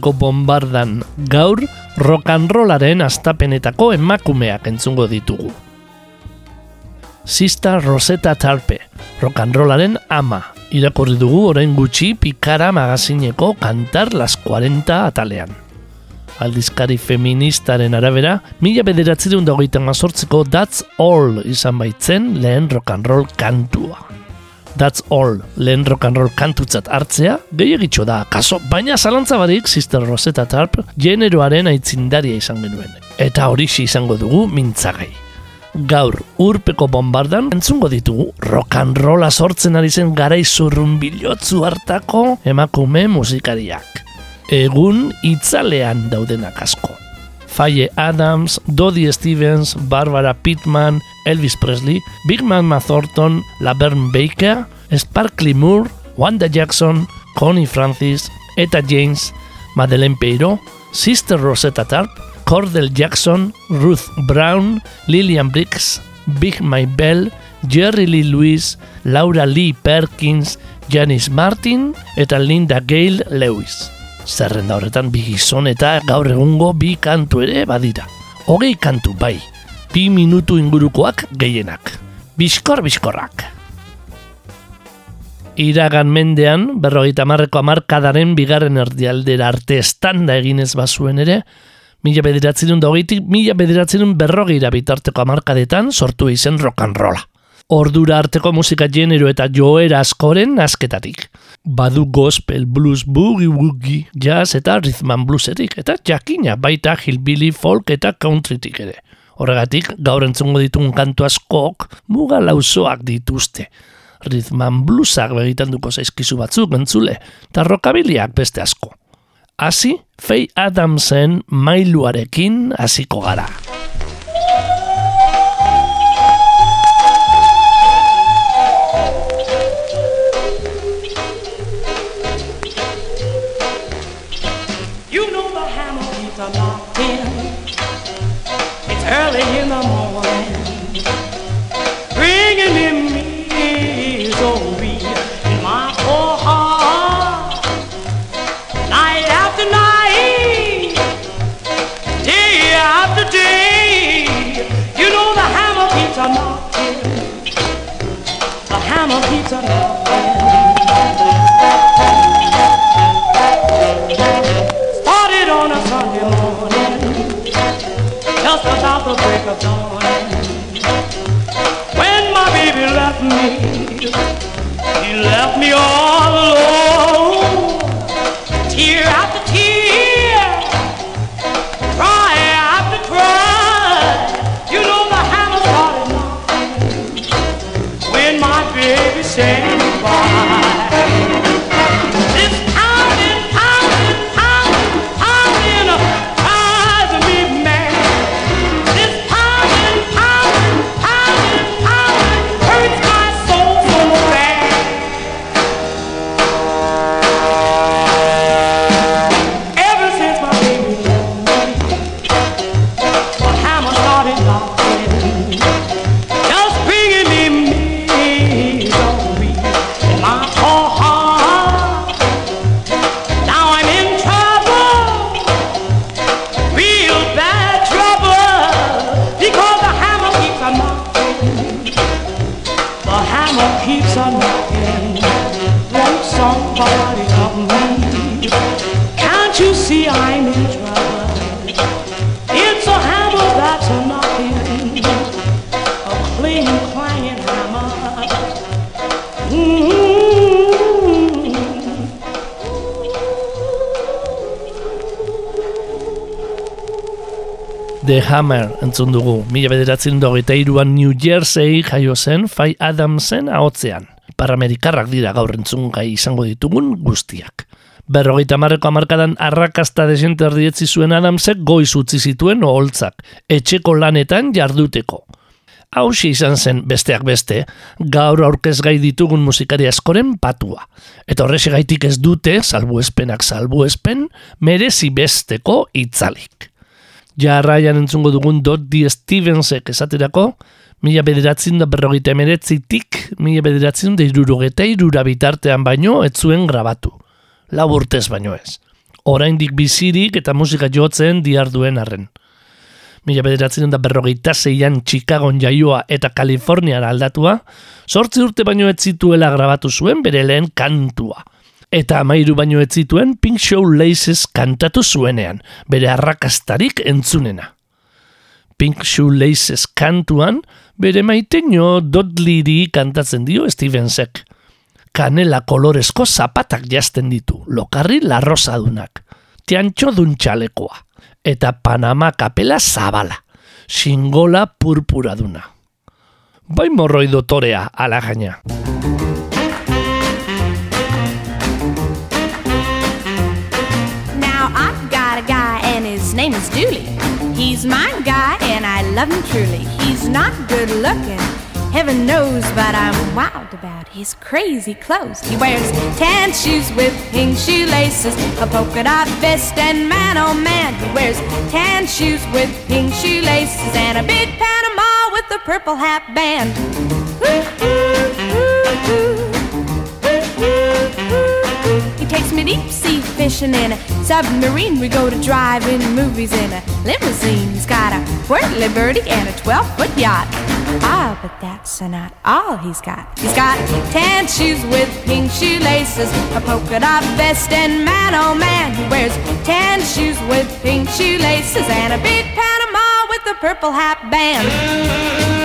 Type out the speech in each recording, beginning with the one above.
Urpeko bombardan gaur rollaren astapenetako emakumeak entzungo ditugu. Sista Rosetta Tarpe, rollaren ama, irakurri dugu orain gutxi pikara magazineko kantar las 40 atalean. Aldizkari feministaren arabera, mila bederatzerun dagoitan mazortzeko That's All izan baitzen lehen and roll kantua. That's all, lehen rock and roll kantutzat hartzea, gehiagitxo da, kaso, baina zalantza barik Sister Rosetta Tarp generoaren aitzindaria izan genuen. Eta horixi izango dugu mintzagai. Gaur, urpeko bombardan, entzungo ditugu rock and rolla sortzen ari zen garai zurrun bilotzu hartako emakume musikariak. Egun itzalean daudenak asko. Faye Adams, Dodie Stevens, Barbara Pittman, Elvis Presley, Big Mama Thornton, Laverne Baker, Sparkly Moore, Wanda Jackson, Connie Francis, Eta James, Madeleine Peiro, Sister Rosetta Tarp, Cordell Jackson, Ruth Brown, Lillian Briggs, Big My Bell, Jerry Lee Lewis, Laura Lee Perkins, Janice Martin eta Linda Gale Lewis zerrenda horretan bi gizon eta gaur egungo bi kantu ere badira. Hogei kantu bai, bi minutu ingurukoak gehienak. Biskor biskorrak. Iragan mendean, berrogeita marreko amarkadaren bigarren erdialdera arte estanda eginez bazuen ere, mila bederatzen da hogeitik, mila bederatzen berrogeira bitarteko amarkadetan sortu izen rolla ordura arteko musika genero eta joera askoren asketatik. Badu gospel, blues, boogie woogie, jazz eta rhythm and bluesetik, eta jakina baita hillbilly, folk eta countrytik ere. Horregatik, gaur entzungo ditugun kantu askok, muga lauzoak dituzte. Rhythm and bluesak begitan duko zaizkizu batzuk entzule, eta rockabiliak beste asko. Hasi, Faye Adamsen mailuarekin hasiko gara. Early in the morning, bringing me misery in my poor heart. Night after night, day after day, you know the hammer keeps on knocking. The hammer keeps on knocking. Just about the break of dawn. When my baby left me, he left me all alone. Tear after tear, cry after cry. You know the hammer started knocking when my baby said goodbye. Entzun dugu, mila bederatzen dogeita iruan New Jersey jaio zen Fay Adamsen ahotzean. Paramerikarrak dira gaur entzun gai izango ditugun guztiak. Berrogeita marreko amarkadan arrakasta desente erdietzi zuen Adamsek goiz utzi zituen oholtzak, etxeko lanetan jarduteko. Hau izan zen besteak beste, gaur aurkez gai ditugun musikari askoren patua. Eta horrexegaitik ez dute, salbuespenak salbuespen, merezi besteko itzalik jarraian entzungo dugun Dot D. Stevensek esaterako, mila bederatzen da berrogeita emeretzitik, mila bederatzen da irurogeta irura bitartean baino ez zuen grabatu. Laburtez baino ez. Oraindik bizirik eta musika jotzen diarduen arren. Mila bederatzen da berrogeita zeian Chicagon jaioa eta Kaliforniara aldatua, sortzi urte baino ez zituela grabatu zuen bere lehen kantua eta amairu baino ez zituen Pink Show Laces kantatu zuenean, bere arrakastarik entzunena. Pink Show Laces kantuan, bere maiteño Dodliri kantatzen dio Stevensek. Kanela kolorezko zapatak jazten ditu, lokarri larrosadunak, tiantxo dun txalekoa, eta Panama kapela zabala, singola purpuraduna. Bai morroi dotorea, ala name is Dooley. He's my guy and I love him truly. He's not good looking, heaven knows, but I'm wild about his crazy clothes. He wears tan shoes with pink shoelaces, a polka dot vest, and man oh man, he wears tan shoes with pink shoelaces and a big Panama with a purple hat band. Ooh, ooh, ooh, takes me deep sea fishing in a submarine. We go to drive-in movies in a limousine. He's got a whirly birdie and a 12-foot yacht. Ah, but that's not all he's got. He's got tan shoes with pink shoelaces, a polka dot vest, and man, oh man, he wears tan shoes with pink shoelaces and a big Panama with a purple hat band.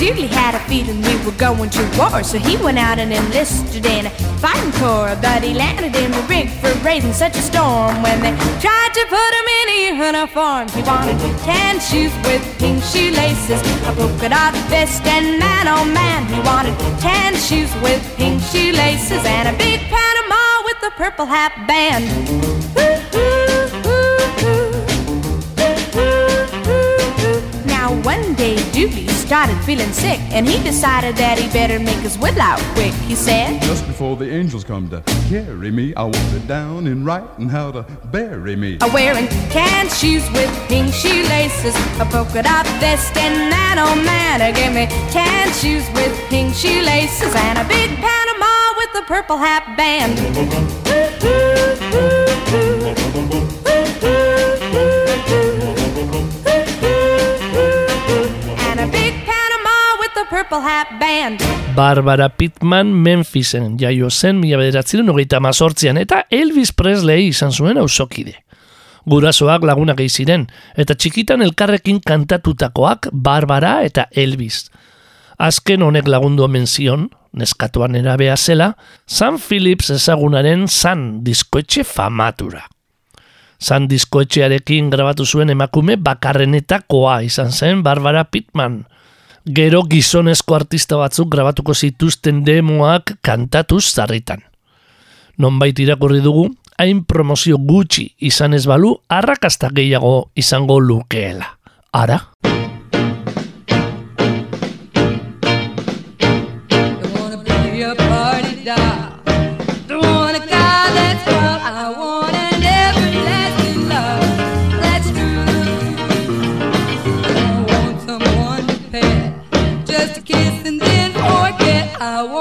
Dooley had a feeling we were going to war, so he went out and enlisted in a fighting corps. But he landed in the rig for raising such a storm when they tried to put him in a uniform. He wanted tan shoes with pink shoelaces, a polka dot vest, and man oh man, he wanted tan shoes with pink shoelaces and a big Panama with a purple hat band. One day Dooley started feeling sick, and he decided that he better make his will out quick. He said, Just before the angels come to carry me, I want it down in writing how to bury me. I'm wearing tan shoes with pink shoelaces, a polka dot vest, and that old man gave me tan shoes with pink shoelaces, and a big Panama with a purple hat band. Purple Hat Band. Barbara Pittman Memphisen jaio zen mila bederatzen hogeita mazortzian eta Elvis Presley izan zuen ausokide. Gurasoak lagunak ziren eta txikitan elkarrekin kantatutakoak Barbara eta Elvis. Azken honek lagundu omen zion, neskatuan erabea zela, San Phillips ezagunaren San diskoetxe famatura. San diskoetxearekin grabatu zuen emakume bakarrenetakoa izan zen Barbara Pittman – gero gizonezko artista batzuk grabatuko zituzten demoak kantatuz zarritan. Nonbait irakurri dugu, hain promozio gutxi izan ez balu, arrakasta gehiago izango lukeela. Ara? agua.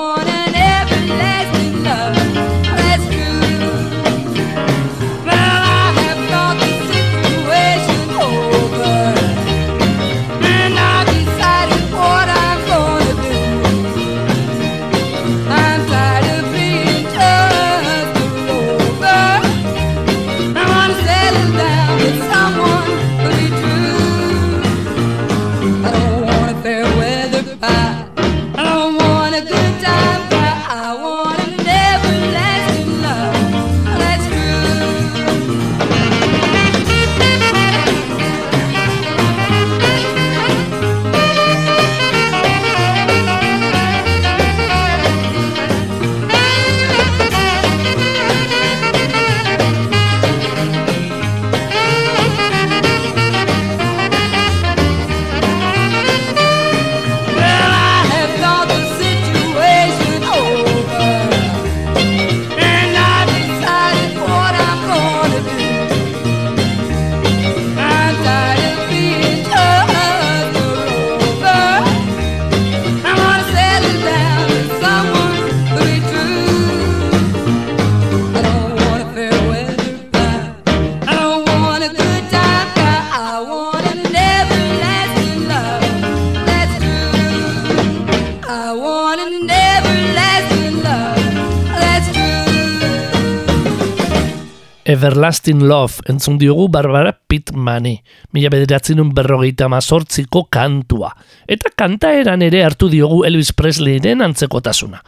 Everlasting Love entzun diogu Barbara Pitmani, mila bederatzen berrogeita mazortziko kantua. Eta kantaeran ere hartu diogu Elvis Presleyren antzekotasuna.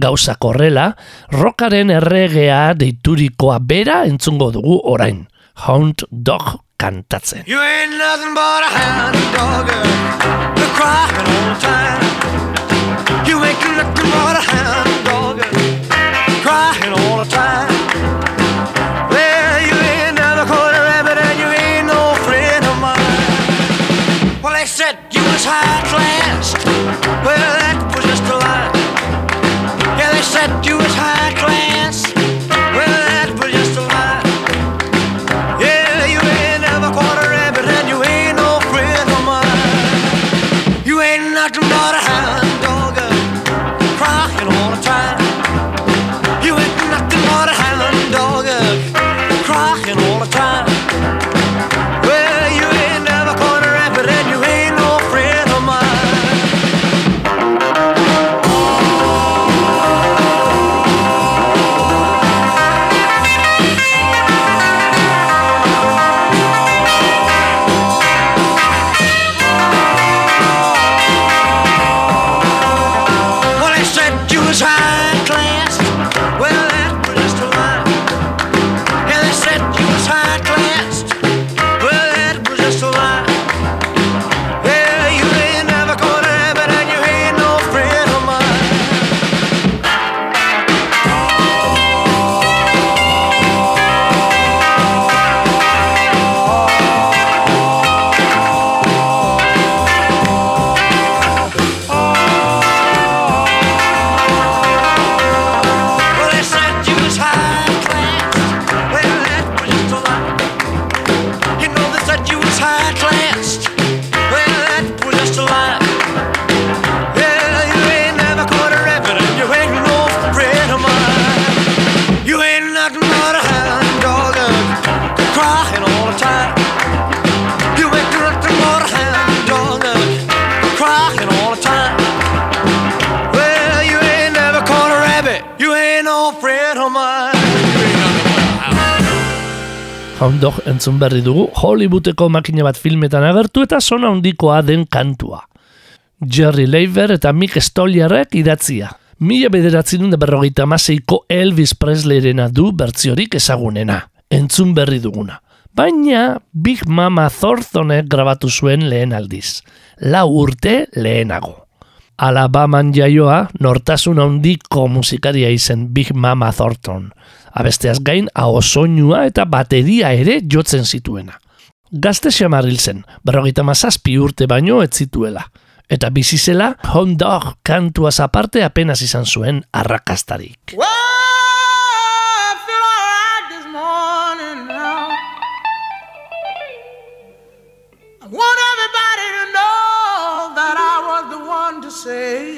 Gauza korrela, rockaren erregea deiturikoa bera entzungo dugu orain. Hound Dog kantatzen. You ain't nothing but a hound dog, girl, crying all the time. You ain't nothing but a hound Ondok entzun berri dugu Hollywoodeko makina bat filmetan agertu eta zona handikoa den kantua. Jerry Leiber eta Mick Stolliarek idatzia. Mila bederatzen berrogeita maseiko Elvis Presleyrena du bertziorik ezagunena. Entzun berri duguna. Baina Big Mama Thorntonek grabatu zuen lehen aldiz. Lau urte lehenago. Alabaman jaioa, nortasun handiko musikaria izen Big Mama Thornton abesteaz gain ahosoinua eta bateria ere jotzen zituena. Gazte xamar hil zen, berrogeita mazazpi urte baino ez zituela. Eta bizi zela, hondor kantuaz aparte apenas izan zuen arrakastarik. Wow! want everybody know that I was the one to say,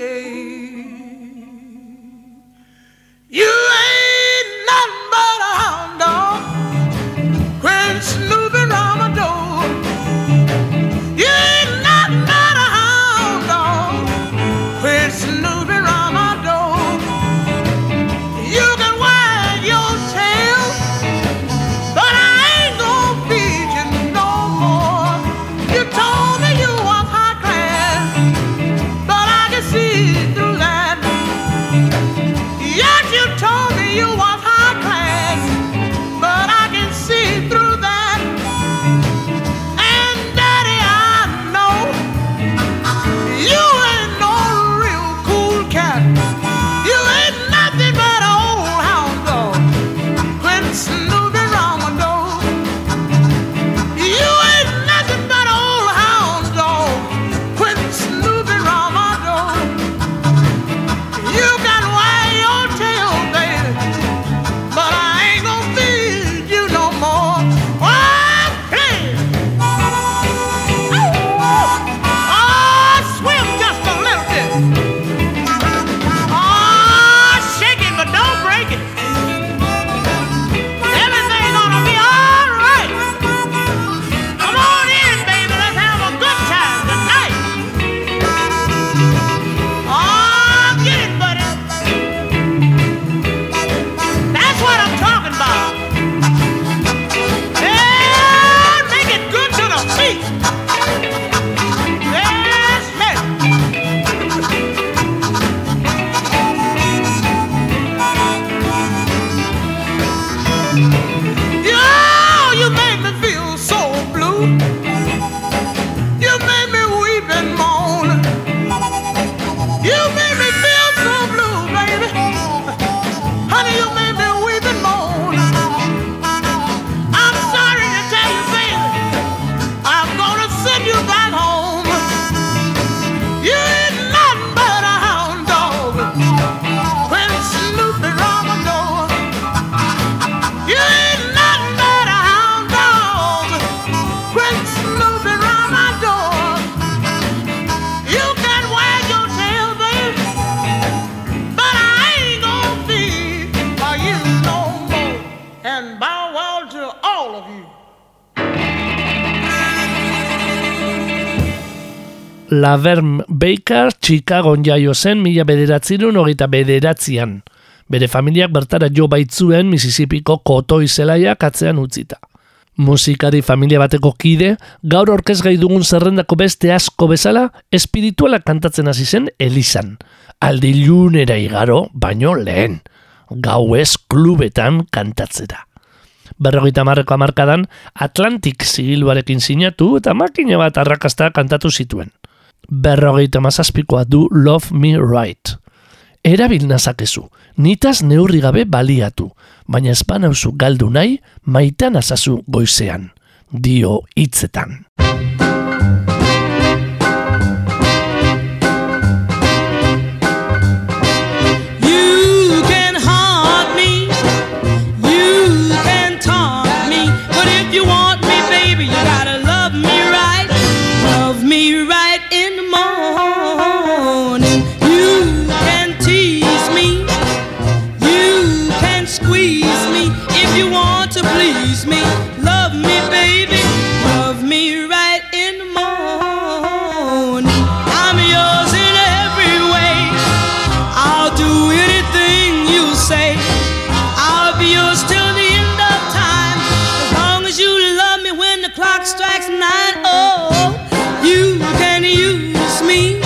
Laverne Baker Chicagon jaio zen mila bederatzirun hogeita bederatzean. Bere familiak bertara jo baitzuen Mississippiko kotoi zelaiak atzean utzita. Musikari familia bateko kide, gaur orkez gai dugun zerrendako beste asko bezala, espirituala kantatzen hasi zen Elizan. Aldi lunera igaro, baino lehen. Gau ez klubetan kantatzera. Berrogeita marreko amarkadan, Atlantic zigiluarekin sinatu eta makina bat arrakasta kantatu zituen. Berrogeita mazazpikoa du Love Me Right. Erabil nazakezu, nitaz neurri gabe baliatu, baina espanauzu galdu nahi, maitan azazu goizean. Dio hitzetan. Please me. Love me, baby, love me right in the morning. I'm yours in every way. I'll do anything you say. I'll be yours till the end of time. As long as you love me when the clock strikes nine. Oh, you can use me.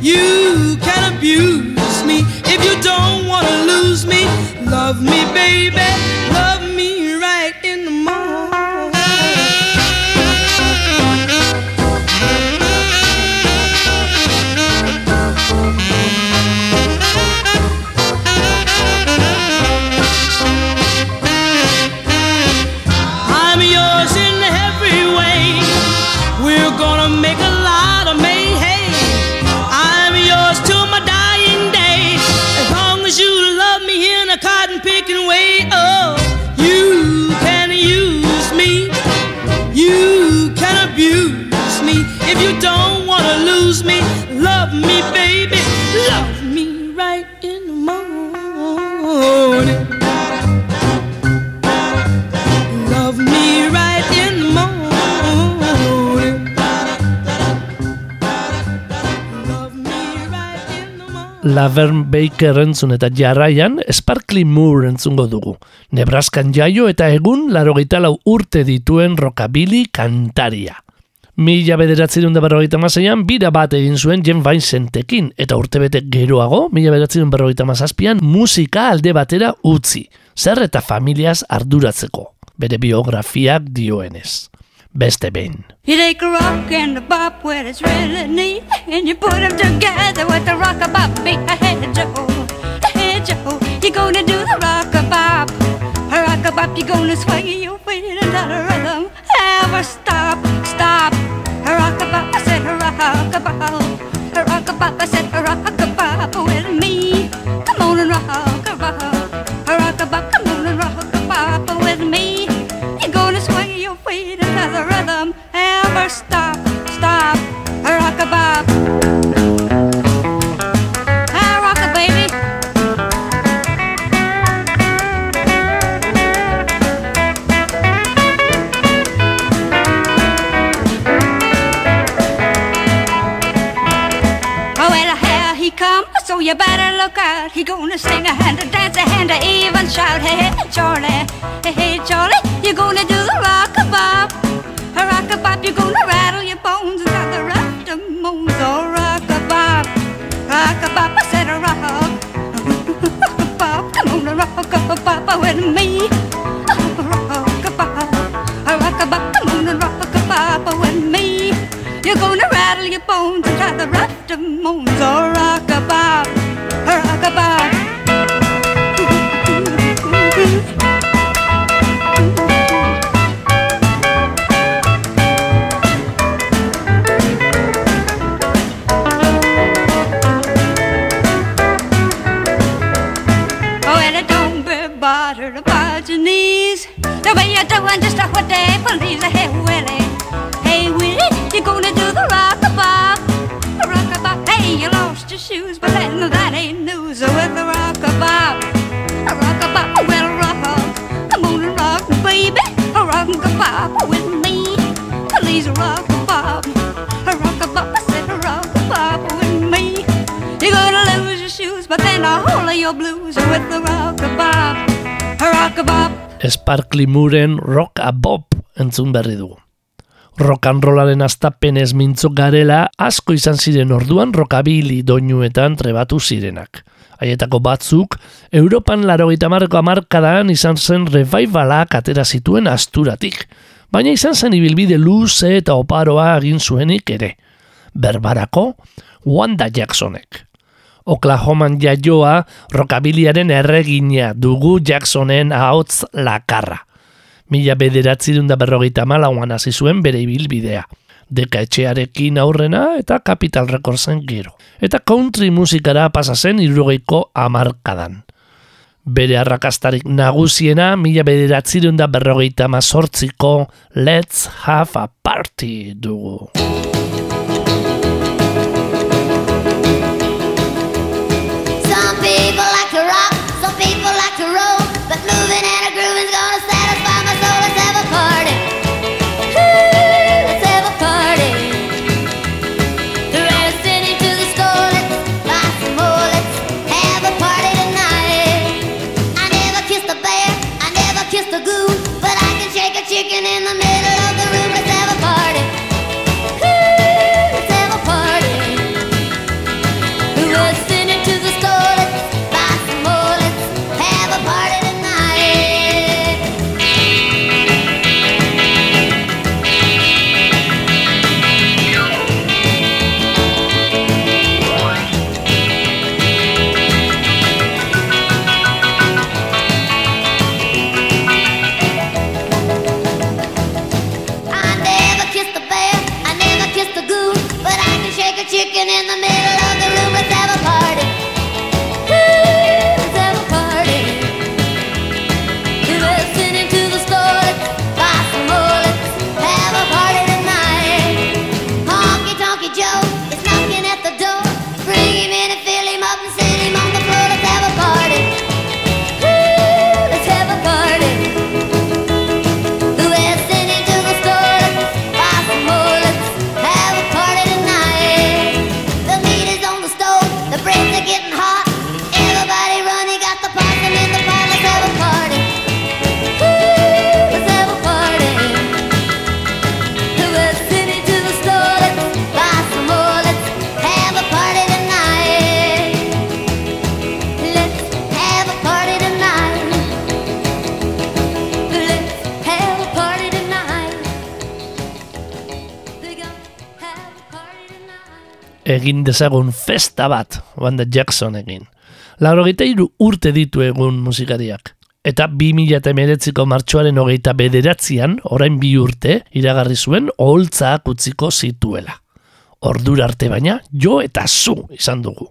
You can abuse me. If you don't want to lose me, love me, baby. Laverne Baker entzun eta jarraian Sparkly Moore entzungo dugu. Nebraskan jaio eta egun larogeita lau urte dituen rockabilly kantaria. Mila bederatzerun da berrogeita maseian, bira bat egin zuen Jen Vincentekin, eta urtebete geroago, mila bederatzerun berrogeita mazazpian, musika alde batera utzi, zer eta familiaz arduratzeko, bere biografiak dioenez. Beste behin. You take a rock and a bop where it's really neat, and you put them together with the rock a bop beat. Hey Joe, hey Joe, you gonna do the rock a bop, rock a bop. You gonna sway your feet until the rhythm ever stop, stop. Rock a bop, I said rock a bop, rock a bop. I said rock a bop with me. Come on and rock a bop, rock a bop. Come on and rock a bop with me. You're gonna sway your feet the rhythm ever stop, stop. Rock a bop. A rock a baby. Oh, well, here he comes, so you better look out. He gonna sing a hand, a dance a hand, a even shout. Hey, hey, Charlie, hey, hey, Charlie, Sparkly Mooren Rock a Bop entzun berri dugu. Rock and rollaren astapenez mintzo garela asko izan ziren orduan rockabilly doinuetan trebatu zirenak. Haietako batzuk, Europan larogeita marko amarkadan izan zen revivalak atera zituen asturatik, baina izan zen ibilbide luze eta oparoa egin zuenik ere. Berbarako, Wanda Jacksonek. Oklahoman jaioa rockabiliaren erregina dugu Jacksonen ahots lakarra. Mila bederatzi da berrogeita malauan hasi zuen bere ibilbidea. Deka etxearekin aurrena eta Capital Recordsen gero. Eta country musikara pasa zen irurogeiko amarkadan. Bere arrakastarik nagusiena mila bederatzi da berrogeita mazortziko Let's Have a Party dugu. Egin dezagun festa bat, Wanda Jackson egin. Hiru urte ditu egun musikariak. Eta 2008ko martxoaren hogeita bederatzean, orain bi urte, iragarri zuen oholtzak utziko zituela. Ordura arte baina, jo eta zu izan dugu.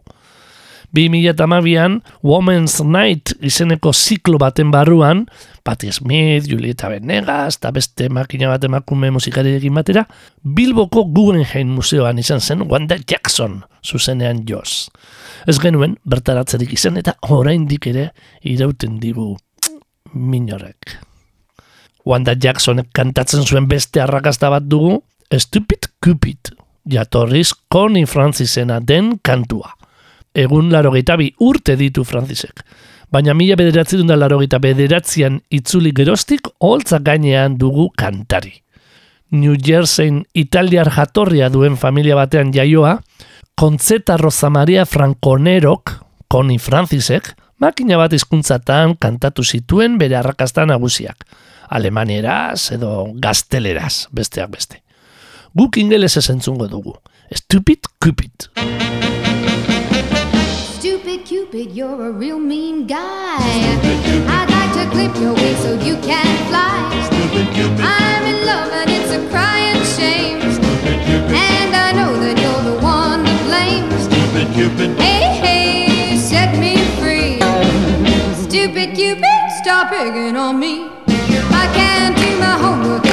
2008an Women's Night izeneko ziklo baten barruan, Patti Smith, Julieta Venegas eta beste makina bat emakume musikariekin batera, Bilboko Guggenheim museoan izan zen Wanda Jackson zuzenean joz. Ez genuen bertaratzerik izan eta oraindik ere irauten digu minorek. Wanda Jacksonek kantatzen zuen beste arrakasta bat dugu, Stupid Cupid, jatorriz Connie Francisena den kantua. Egun larogeita bi urte ditu Francisek. Baina mila bederatzi da larogeita bederatzean itzuli geroztik holtzak gainean dugu kantari. New Jerseyn italiar jatorria duen familia batean jaioa, Contzeta Rosa Maria Franconerok, Connie Francisek, makina bat hizkuntzatan kantatu zituen bere arrakasta nagusiak. Alemanieraz edo gazteleraz, besteak beste. Guk ingelesez entzungo dugu. Stupid Cupid. Stupid Cupid, you're a real mean guy. I'd like to clip your wings so you can fly. I'm in love and it's a crying shame. And I know that you're the one to blame. Hey, hey, set me free. Stupid Cupid, stop picking on me. I can't do my homework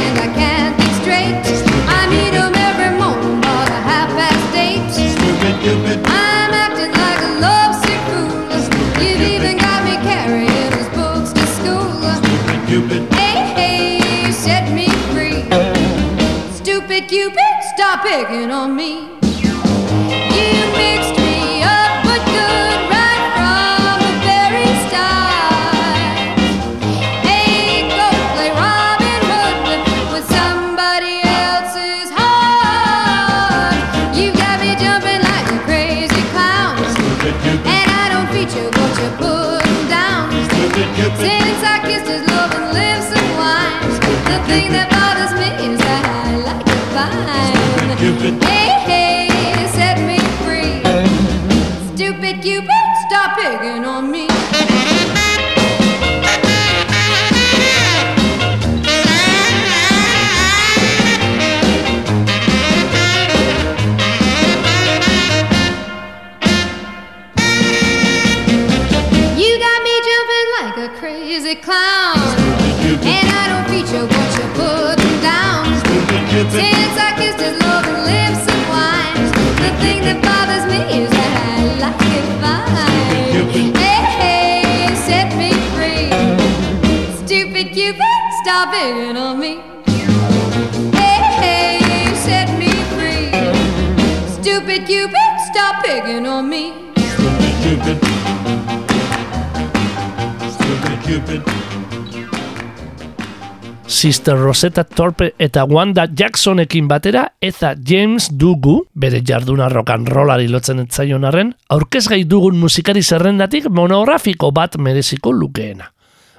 Sister Rosetta Torpe eta Wanda Jacksonekin batera eta James Dugu, bere jarduna rock and rollari lotzen etzaion arren, aurkezgai dugun musikari zerrendatik monografiko bat mereziko lukeena.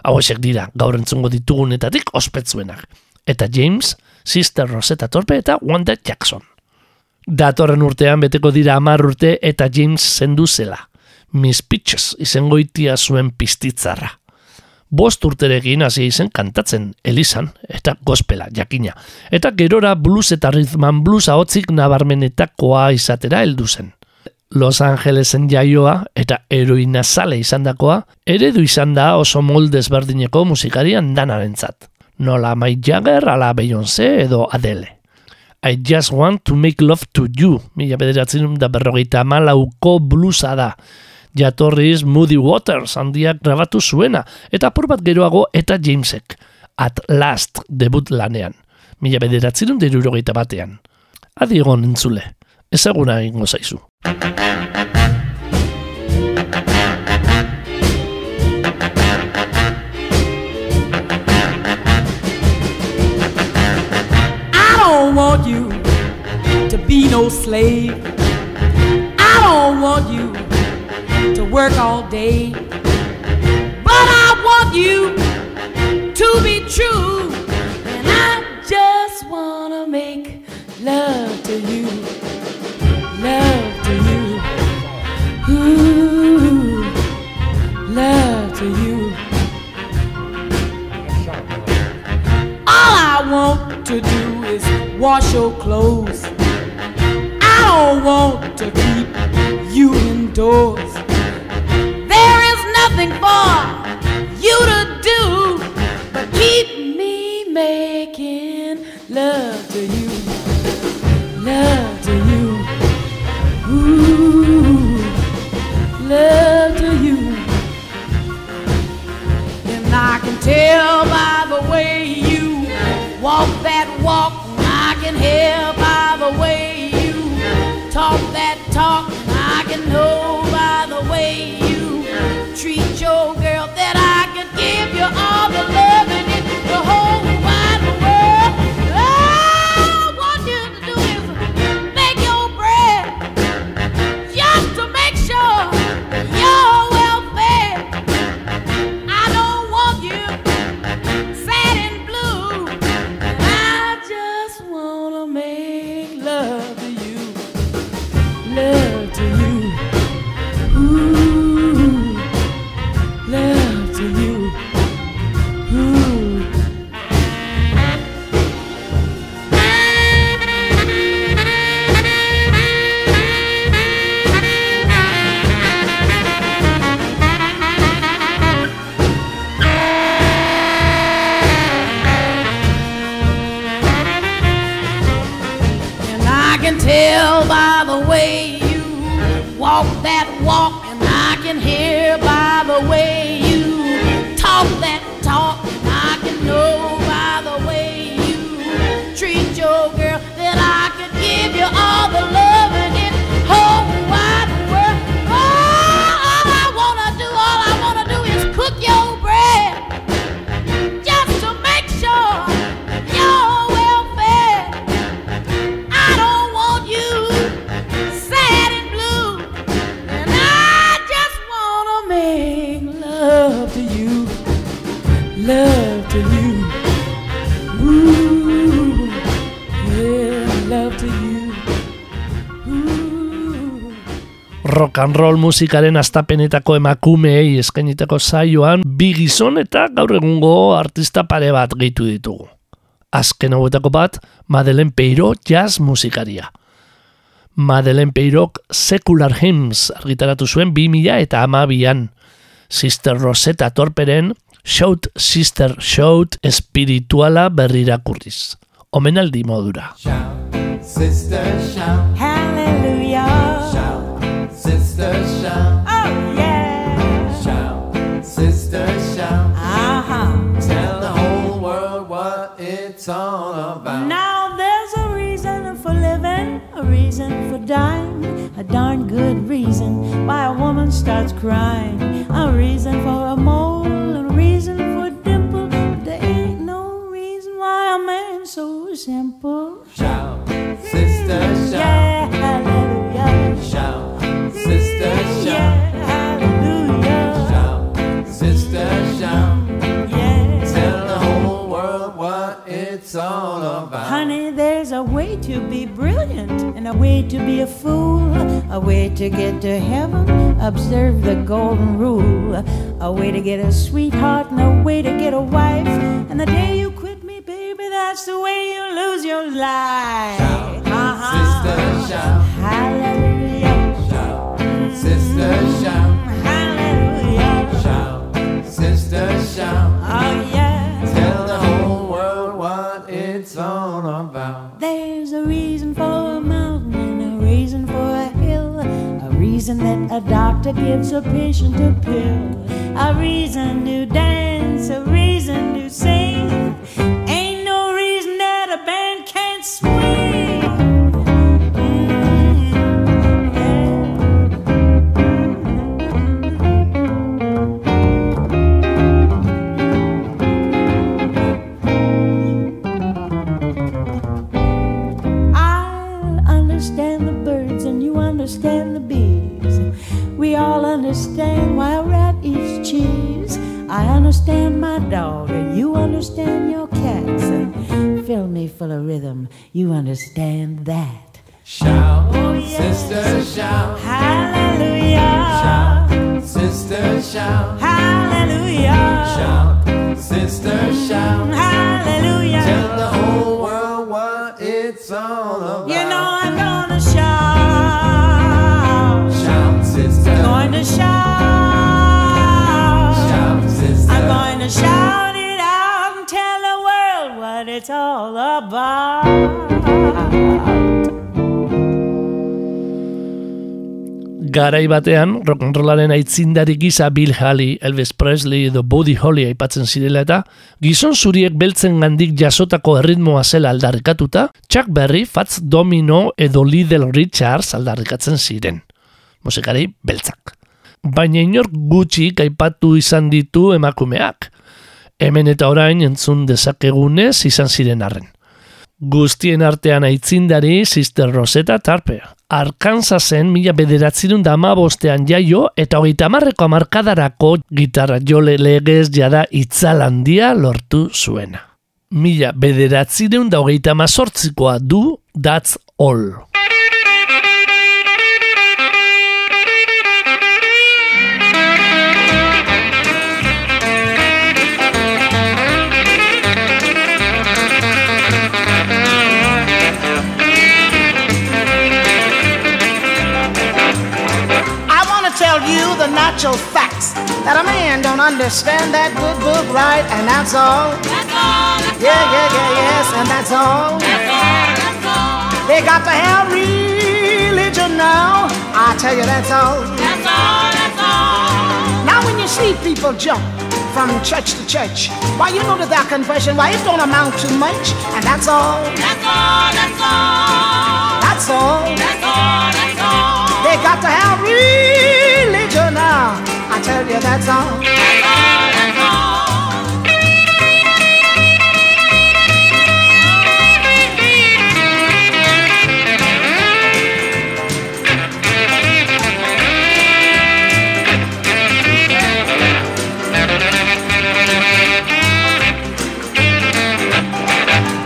Hauesek dira, gaur entzungo ditugunetatik ospetzuenak. Eta James, Sister Rosetta Torpe eta Wanda Jackson. Datorren urtean beteko dira amar urte eta James zendu zela. Miss Peaches izango itia zuen pistitzarra bost urterekin hasi izen kantatzen elizan eta gospela jakina. Eta gerora blues eta rhythm blues ahotzik nabarmenetakoa izatera heldu zen. Los Angelesen jaioa eta heroina sale izandakoa eredu izan da oso moldez berdineko musikarian danarentzat. Nola Mike Jagger, ala Beyoncé edo Adele. I just want to make love to you, mila bederatzen da berrogeita malauko bluesa da jatorriz Moody Waters handiak grabatu zuena, eta apur bat geroago eta Jamesek, At Last debut lanean, mila bederatzerun derurogeita batean. Adi egon entzule, ezaguna egingo zaizu. Want you to be no slave. I don't want you work all day. But I want you to be true. And I just want to make love to you. Love to you. Ooh, love to you. All I want to do is wash your clothes. I don't want to keep you indoors. There is nothing for you to do but keep me making love to you. Love to you. Ooh, love to you. And I can tell by the way you walk that walk. I can hear can know by the way you treat your girl that I could give you all the love and roll musikaren astapenetako emakumeei eskainitako saioan bi gizon eta gaur egungo artista pare bat gehitu ditugu. Azken hauetako bat, Madeleine Peiro jazz musikaria. Madeleine Peirok Secular Hymns argitaratu zuen 2000 eta amabian. Sister Rosetta Torperen Shout Sister Shout espirituala berrirakurriz. Omenaldi modura. Sister shout. Hallelujah. Shout. Sister shout. Oh yeah. Shout. Sister shout. Uh-huh. Tell the whole world what it's all about. Now there's a reason for living, a reason for dying, a darn good reason why a woman starts crying, a reason for a mole, a reason for a dimple. But there ain't no reason why a man's so simple. Shout, sister, shout. Yeah, it's all about. Honey, there's a way to be brilliant and a way to be a fool, a way to get to heaven. Observe the golden rule. A way to get a sweetheart and a way to get a wife. And the day you quit me, baby, that's the way you lose your life. Shout, uh-huh. sister, shout. Hallelujah. Shout, sister, shout. Hallelujah. Shout, sister, shout. Oh yeah. Tell the whole world what all about. There's a reason for a mountain and a reason for a hill. A reason that a doctor gives a patient a pill. A reason to dance, a reason to sing. Ain't no reason that a band can't swing. Garai batean, rock'n'rollaren aitzindari gisa Bill Haley, Elvis Presley edo Buddy Holly aipatzen zirela eta gizon zuriek beltzen gandik jasotako erritmoa zela aldarrikatuta, Chuck Berry, Fats Domino edo Little Richards aldarrikatzen ziren. Musikari beltzak. Baina inor gutxi aipatu izan ditu emakumeak. Hemen eta orain entzun dezakegunez izan ziren arren. Guztien artean aitzindari Sister Rosetta Tarpe. Arkansasen mila bederatzirun da bostean jaio eta hogeita marreko amarkadarako gitarra jole legez jada itzalandia lortu zuena. Mila bederatzireun da hogeita mazortzikoa du That's All. The facts that a man don't understand that good book right, and that's all. That's all. yeah, yeah, yeah, yes, and that's all. That's all. That's all. They got to have religion now. I tell you, that's all. That's all. That's all. Now, when you see people jump from church to church, why you know that their confession, why it don't amount to much, and that's all. That's all. That's all. That's all. That's all. That's all. They got to have religion. I tell you, that's all. That's all. That's all.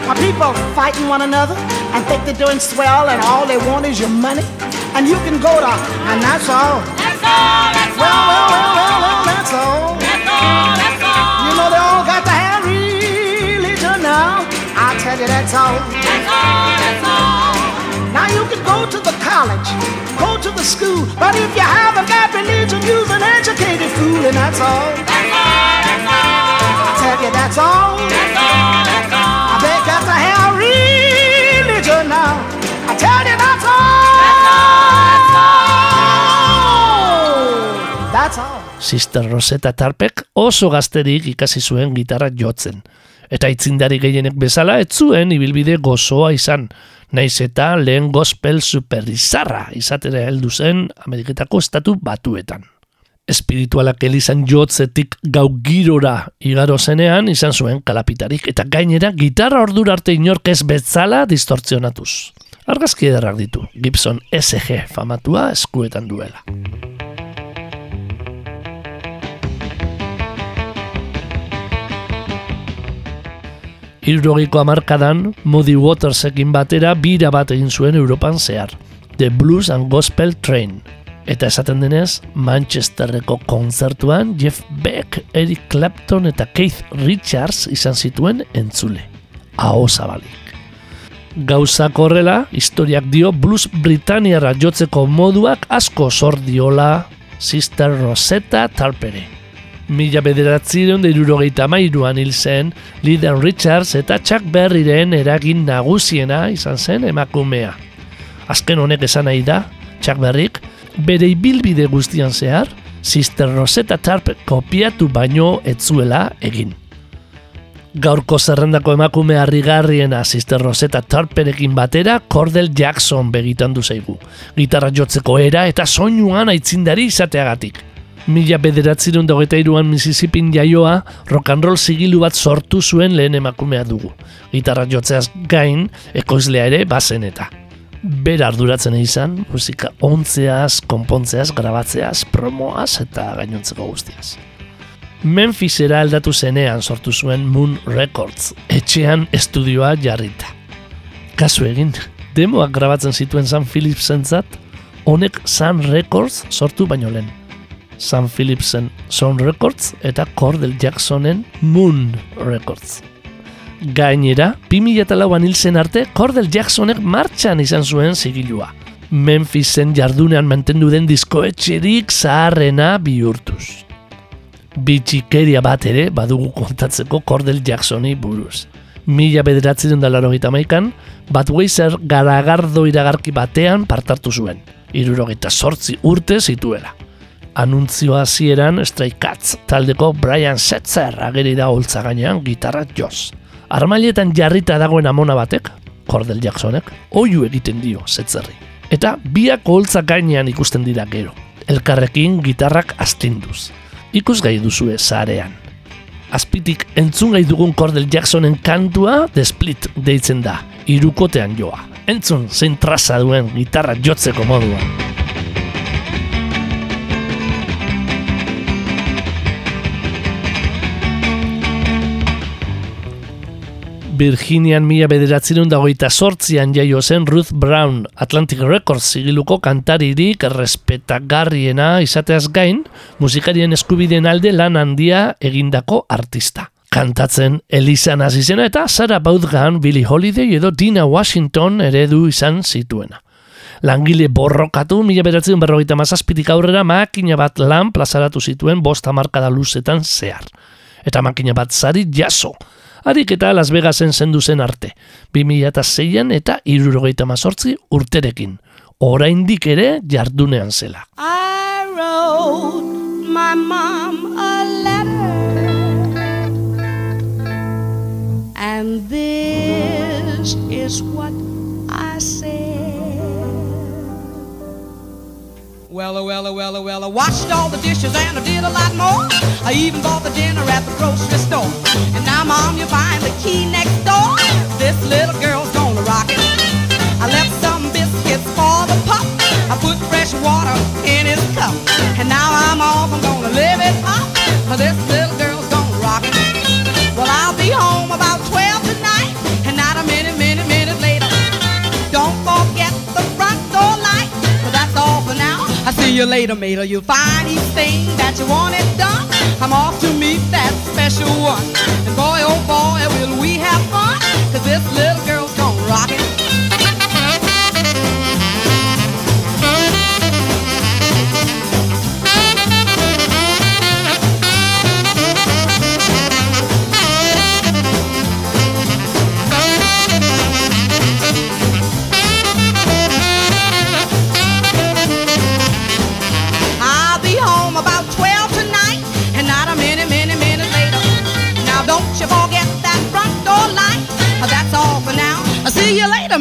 While people fighting one another and think they're doing swell and all they want is your money. and you can go to, and that's all. That's all, that's Well, well, well, well, well, that's all. That's all, that's all. You know they all got to have religion now. I tell you that's all. That's all, that's all. Now you can go to the college, go to the school, but if you haven't got religion, you're an educated fool, and that's all. That's all, that's all. I tell you that's all. That's all, that's all. They got to have religion Sister Rosetta Tarpek oso gazterik ikasi zuen gitarra jotzen. Eta itzindari gehienek bezala ez zuen ibilbide gozoa izan, naiz eta lehen gospel superizarra izatera heldu zen Ameriketako estatu batuetan. Espiritualak elizan jotzetik gau girora igaro zenean izan zuen kalapitarik eta gainera gitarra ordura arte inork ez betzala distortzionatuz. Argazki ederrak ditu, Gibson SG famatua eskuetan duela. Irrogiko amarkadan, Moody Watersekin batera bira bat egin zuen Europan zehar. The Blues and Gospel Train. Eta esaten denez, Manchesterreko kontzertuan Jeff Beck, Eric Clapton eta Keith Richards izan zituen entzule. Aho zabalik. Gauzak horrela, historiak dio blues Britaniara jotzeko moduak asko zor diola Sister Rosetta Tarpere. Mila bederatzireun da irurogeita mairuan hil zen, Lyndon Richards eta Chuck Berryren eragin nagusiena izan zen emakumea. Azken honek esan nahi da, Chuck Berryk, bere ibilbide guztian zehar, Sister Rosetta Tarp kopiatu baino etzuela egin. Gaurko zerrendako emakume harrigarriena Sister Rosetta Tarperekin batera Cordell Jackson begitan du zaigu. Gitarra jotzeko era eta soinuan aitzindari izateagatik. Mila bederatzireun dagoeta iruan Mississippin jaioa, rock and roll zigilu bat sortu zuen lehen emakumea dugu. Gitarra jotzeaz gain, ekoizlea ere bazen eta. Bera arduratzen izan, musika ontzeaz, konpontzeaz, grabatzeaz, promoaz eta gainontzeko guztiaz. Memphisera aldatu zenean sortu zuen Moon Records, etxean estudioa jarrita. Kasu egin, demoak grabatzen zituen San Philipsentzat, honek Sun Records sortu baino lehen. Sam Philipsen Sound Records eta Cordell Jacksonen Moon Records. Gainera, 2008an hil zen arte, Cordell Jacksonek martxan izan zuen zigilua. Memphisen jardunean mantendu den diskoetxerik zaharrena bihurtuz. Bitxikeria bat ere badugu kontatzeko Cordell Jacksoni buruz. Mila bederatzen da laro maikan, Budweiser garagardo iragarki batean partartu zuen. Irurogeita sortzi urte zituela anuntzio hasieran Stray Cats taldeko Brian Setzer ageri da holtza gainean gitarra joz. Armailetan jarrita dagoen amona batek, Cordell Jacksonek, oiu egiten dio Setzerri. Eta biak holtza gainean ikusten dira gero. Elkarrekin gitarrak astinduz. Ikus gai duzue zarean. Azpitik entzun gai dugun Cordell Jacksonen kantua The Split deitzen da, irukotean joa. Entzun zein traza duen gitarra jotzeko moduan. Virginian mila bederatzerun dagoita sortzian jaio zen Ruth Brown, Atlantic Records zigiluko kantaririk respetagarriena izateaz gain, musikarien eskubideen alde lan handia egindako artista. Kantatzen Elizan azizena eta Sarah Baudgan, Billie Holiday edo Dina Washington eredu izan zituena. Langile borrokatu, mila bederatzen berrogeita mazazpitik aurrera makina bat lan plazaratu zituen bosta markada luzetan zehar. Eta makina bat zari jaso, harik eta Las Vegasen zendu zen arte, 2006an eta irurogeita mazortzi urterekin, oraindik ere jardunean zela. I wrote my mom a letter, and this is what I said. Well, oh, well, oh, well, oh, well, I washed all the dishes and I did a lot more. I even bought the dinner at the grocery store. And now, Mom, you're buying the key next door. This little girl's gonna rock it. I left some biscuits for the pup. I put fresh water in his cup. And now I'm off, I'm gonna live it up. This little girl's gonna rock it. Well, I'll be home about 12 you later, mate. You'll find each thing that you want it done. I'm off to meet that special one. And boy, oh boy, will we have fun. Cause this little girl's gonna rock it.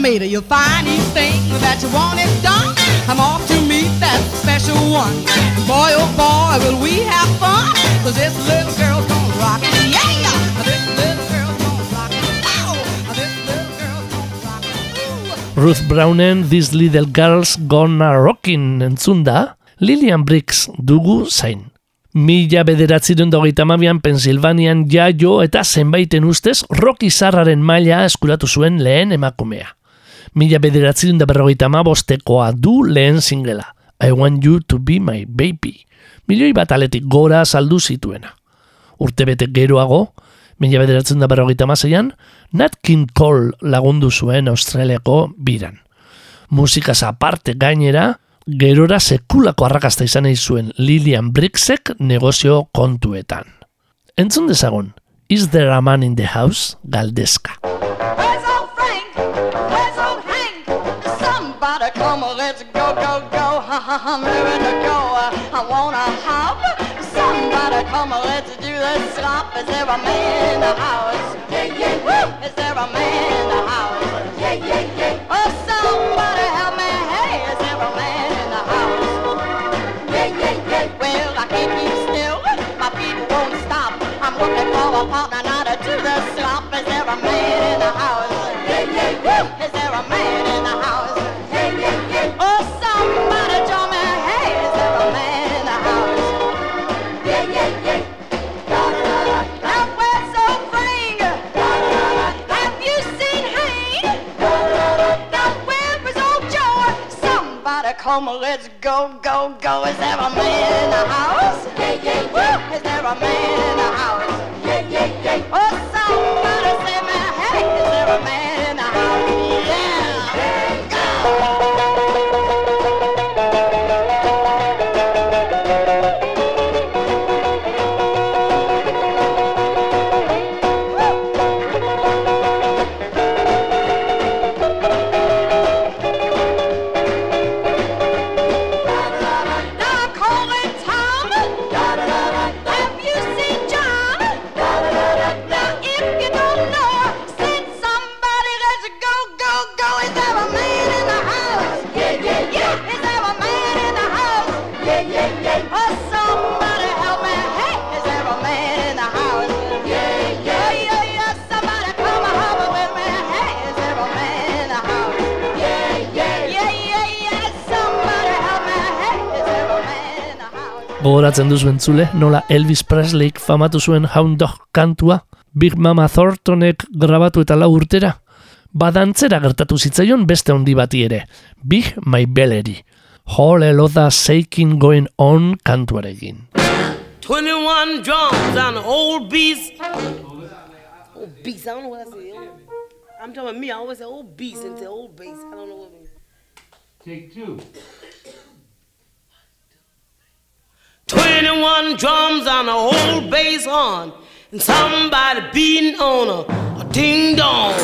Later, mate. You'll find each thing that you want it done. I'm off to meet that special one. Boy, oh boy, will we have fun. Cause this little girl's gonna rock it. Yeah! This little girl's gonna rock it. Wow! This little girl's gonna rock it. Ruth Brownen This Little Girls Gonna Rockin' entzunda, Lillian Briggs dugu zain. Mila bederatzirun dagoita mabian Pensilvanian jaio eta zenbaiten ustez rock izarraren maila eskuratu zuen lehen emakumea. Mila bederatzirun da berrogeita bostekoa du lehen singela, I Want You To Be My Baby. Milioi bat aletik gora saldu zituena. Urtebete geroago, mila bederatzen da berrogeita mazeian, Nat King Cole lagundu zuen Australiako biran. Musikaz aparte gainera, gerora sekulako arrakasta izan nahi zuen Lilian Briggsek negozio kontuetan. Entzun dezagun, Is There a Man in the House? Galdezka. Somebody come, on, let's go, go, go. I'm ready to go. I wanna hop. Somebody come, on, let's do this slop. Is there a man in the house? Yeah, yeah, Woo! Is there a man in the house? Yeah, yeah, yeah. Oh, somebody help me. Hey, is there a man in the house? Yeah, yeah, yeah. Well, I can't keep still. My feet won't stop. I'm looking for a partner now to do the slop. Is there a man in the house? Yeah, yeah, yeah. Is there a man in the house? Somebody let's go, go, go. Is there a man in the house? Yeah, yeah, yeah. Is there a man in the house? Yeah, yeah, yeah. Oh, somebody say me, hey, is there a man in the house? Yeah. Now Gogoratzen duzu entzule, nola Elvis Presleyk famatu zuen Hound Dog kantua, Big Mama Thorntonek grabatu eta lau urtera? Badantzera gertatu zitzaion beste handi bati ere, Big My Bellery. Whole Eloda Shaking Going On kantuarekin. 21 drums on the old beast. Old beast, I don't know what I say. I'm talking about me, I always say old beast and say old bass. I don't know what it means. Take two. 21 drums on a old bass horn, and somebody beating on a, a ding dong.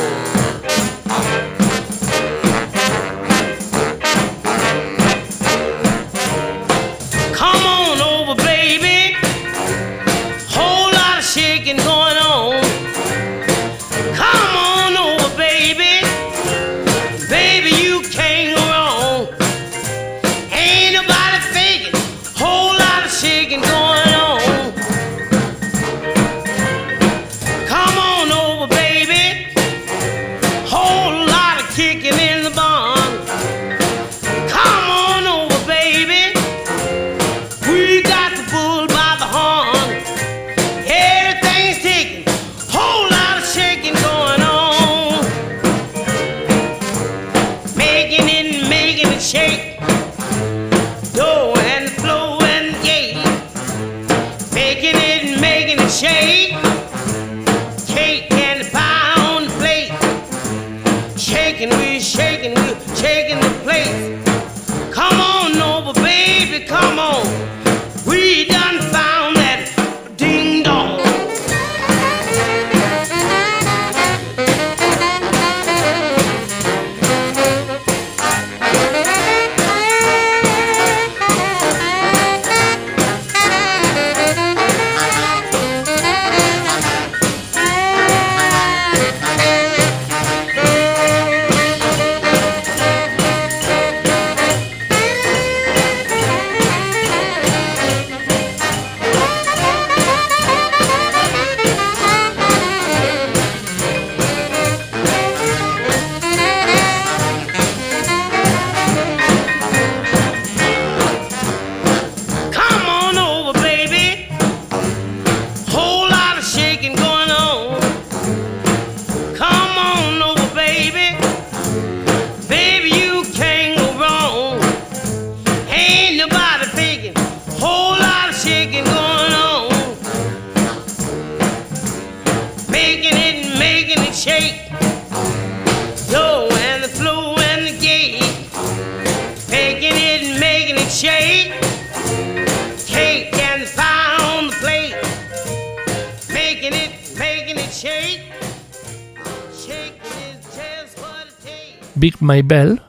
Taste. Big My Bell,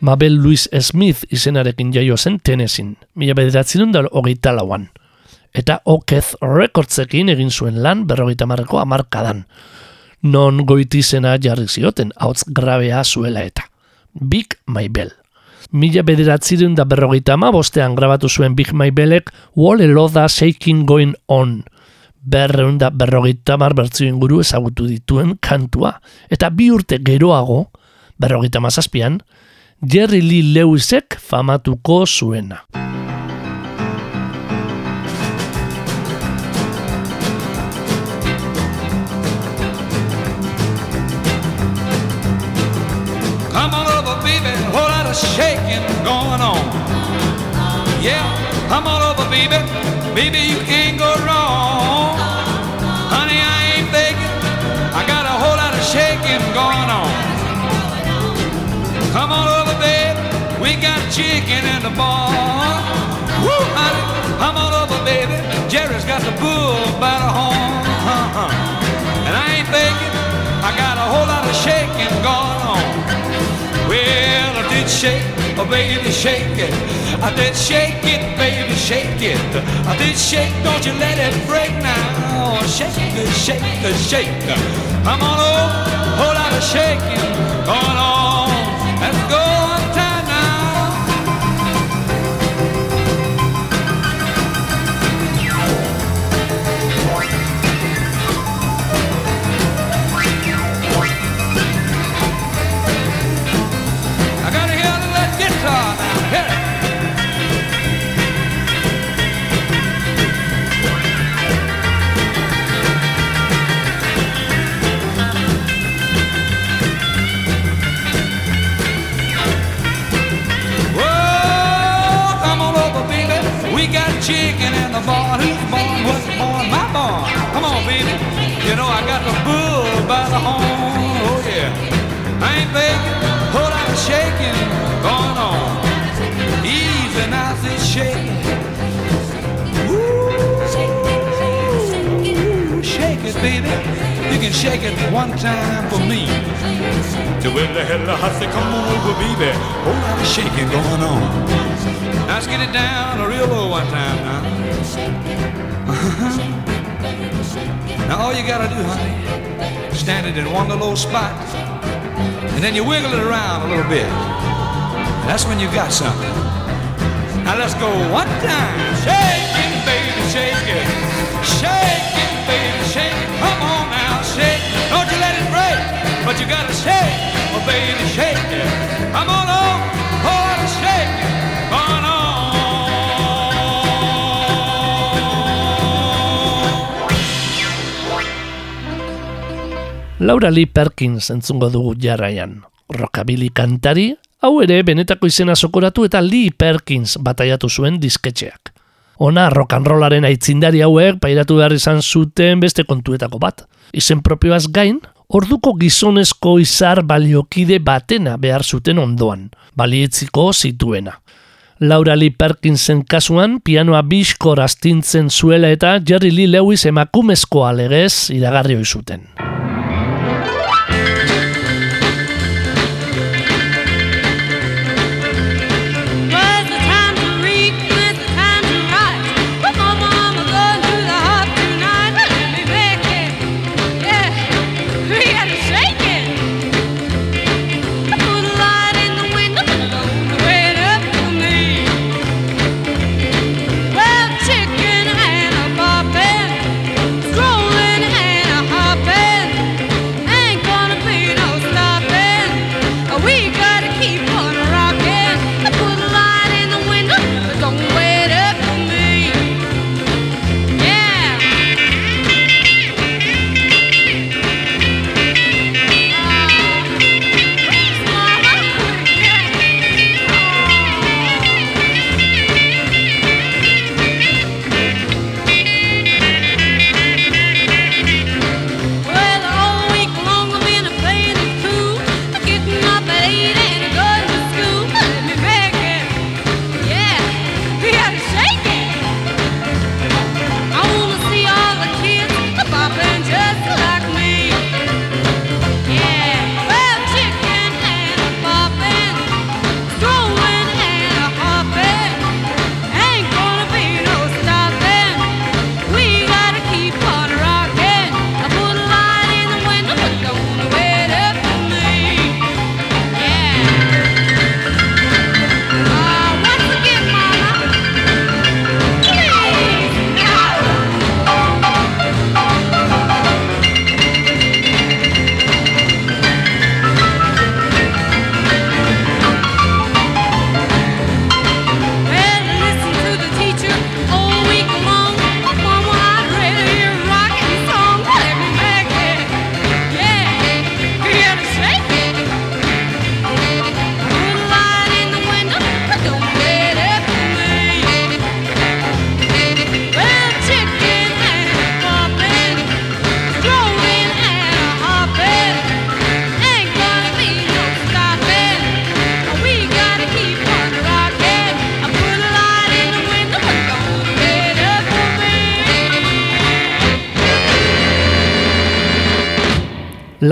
Mabel Louise Smith izenarekin jaio zen Tennessee, mila bederatzen da hogeita lauan. Eta Okez Recordsekin egin zuen lan berrogeita marreko amarkadan. Non goitizena jarri zioten, hauts grabea zuela eta. Big My Bell. Mila bederatzen da berrogeita ama bostean grabatu zuen Big My Bellek Wall Eloda Shaking Going On. Berreun da berrogeita mar bertzio inguru ezagutu dituen kantua. Eta bi urte geroago, berrogeita mazazpian, Jerry Lee Lewisek famatuko zuena. Come on over, baby, whole lot of shaking going on. Yeah, come on over, baby, baby, you can't go wrong. Honey, I ain't begging, I got a whole lot of shaking going on. Come on over, baby, we got chicken in the barn. Woo, honey, come on over, baby, Jerry's got the bull by the horn. Uh-huh. And I ain't begging, I got a whole lot of shaking going on. Well, I did shake, oh baby, shake it. I did shake it, baby, shake it. I did shake, don't you let it break now. Shake it, shake it, shake it. I'm on a whole lot of shaking going on. Chicken in the barn. Who's born? What's born? My barn. Come on, baby. You know I got the bull by the horn. Oh yeah. I ain't begging. Whole lot of shaking going on. Easy now, this shaking. Ooh, shake it, baby. Can shake it one time for me. The way the hell I say, come on over, baby. Whole lot of shaking going on. Now let's get it down a real low one time now. Uh-huh. Now all you gotta do, honey, stand it in one little spot, and then you wiggle it around a little bit. And that's when you got something. Now let's go one time. Shake it, baby, shake it. Shake it, baby, shake it. You gotta shake, oh baby, shake it. Come on, oh, oh, shake. Laura Lee Perkins entzungo dugu jarraian. Rockabilly kantari, hau ere benetako izena sokoratu eta Lee Perkins bataiatu zuen disketxeak. Ona rock and rollaren aitzindari hauek pairatu behar izan zuten beste kontuetako bat. Izen propioaz gain, orduko gizonezko izar baliokide batena behar zuten ondoan, balietziko zituena. Laura Lee Perkinsen kasuan pianoa biskor astintzen zuela eta Jerry Lee Lewis emakumezkoa legez iragarri zuten.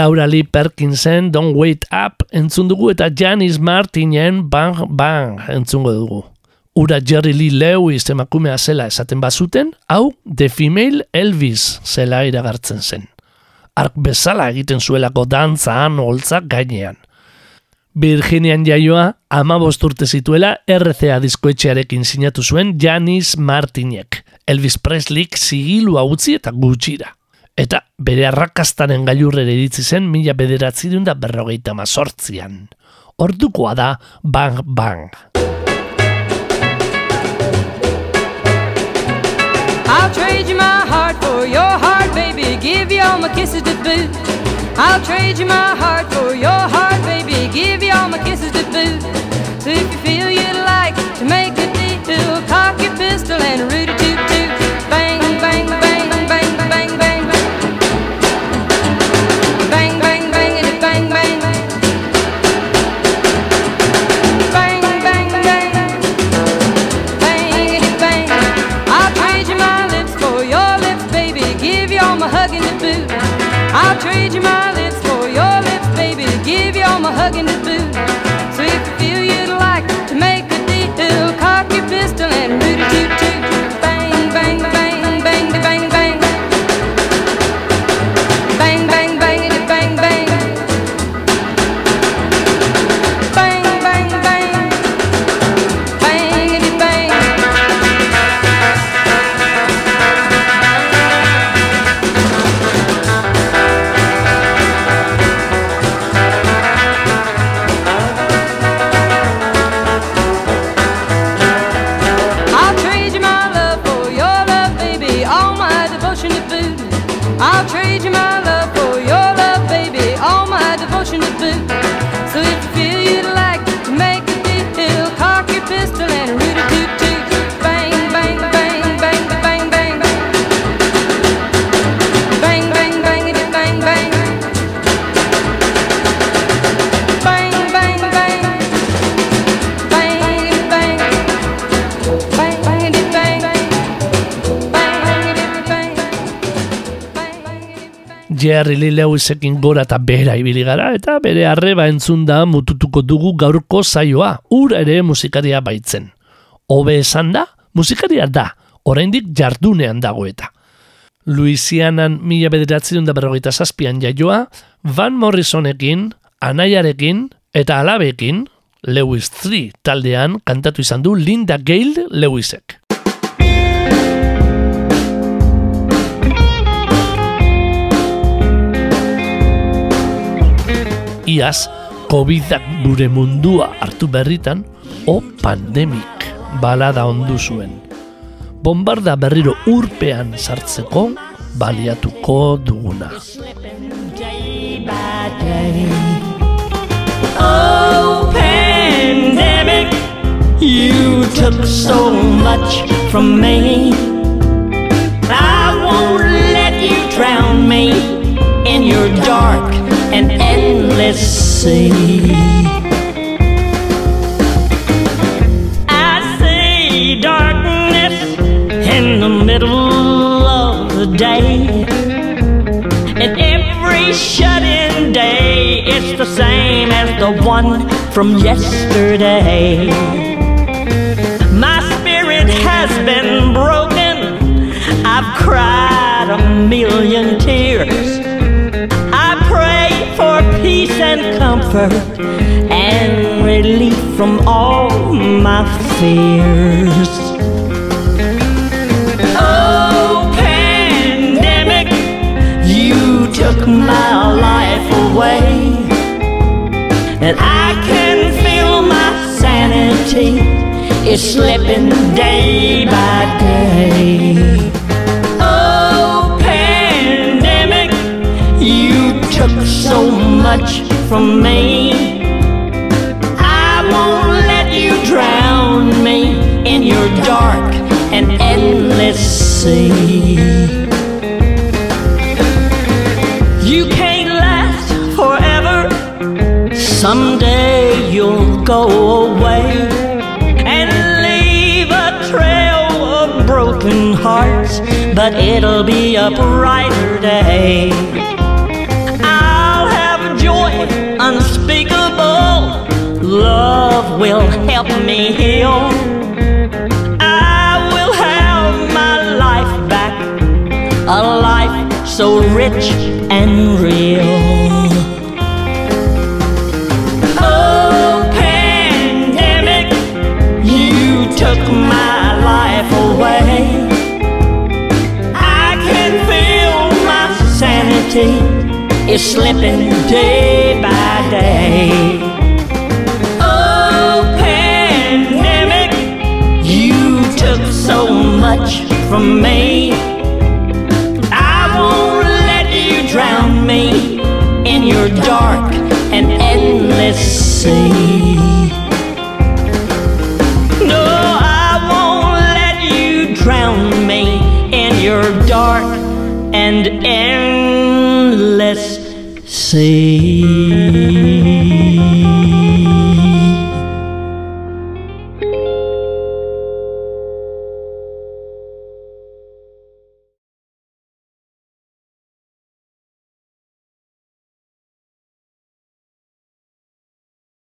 Laura Lee Perkinsen Don't Wait Up entzun dugu eta Janis Martinen Bang Bang entzungo dugu. Ura Jerry Lee Lewis emakumea zela esaten bazuten, hau The Female Elvis zela iragartzen zen. Ark bezala egiten zuelako dantzaan holtzak gainean. Virginian jaioa, ama urte zituela RCA diskoetxearekin sinatu zuen Janis Martinek. Elvis Presleyk zigilua utzi eta gutxira. Eta bere arrakastaren gailurrere iritzi zen mila bederatzi da berrogeita mazortzian. Ordukoa da Bang Bang. I'll trade you my heart for your heart, baby. Give you all my kisses to boot. I'll trade you my heart for your heart, baby. Give you all my kisses to boot. So if you feel you'd like to make trade my Jerry Lee Lewisekin gora eta bera ibili gara eta bere arreba entzunda mututuko dugu gaurko zaioa, ura ere musikaria baitzen. Hobe esan da, musikaria da, oraindik jardunean dago eta. Louisianan mila bederatzen da berrogeita zazpian jaioa, Van Morrisonekin, anaiarekin eta alabekin, Lewis 3 taldean kantatu izan du Linda Gale Lewisek. Iaz, COVIDak gure mundua hartu berritan, o pandemik balada ondu zuen. Bombarda berriro urpean sartzeko baliatuko duguna. Oh, pandemic, you took so much from me. I won't let you drown me in your dark and endless sea. I see darkness in the middle of the day. And every shut in day is the same as the one from yesterday. My spirit has been broken. I've cried a million tears. And relief from all my fears. Oh, pandemic, you took my life away, and I can feel my sanity is slipping day by day. Much from me. I won't let you drown me in your dark and endless sea. You can't last forever. Someday you'll go away and leave a trail of broken hearts, but it'll be a brighter day. Love will help me heal. I will have my life back, a life so rich and real. Oh, pandemic, you took my life away. I can feel my sanity is slipping day by day. From me. I won't let you drown me in your dark and endless sea. No, I won't let you drown me in your dark and endless sea.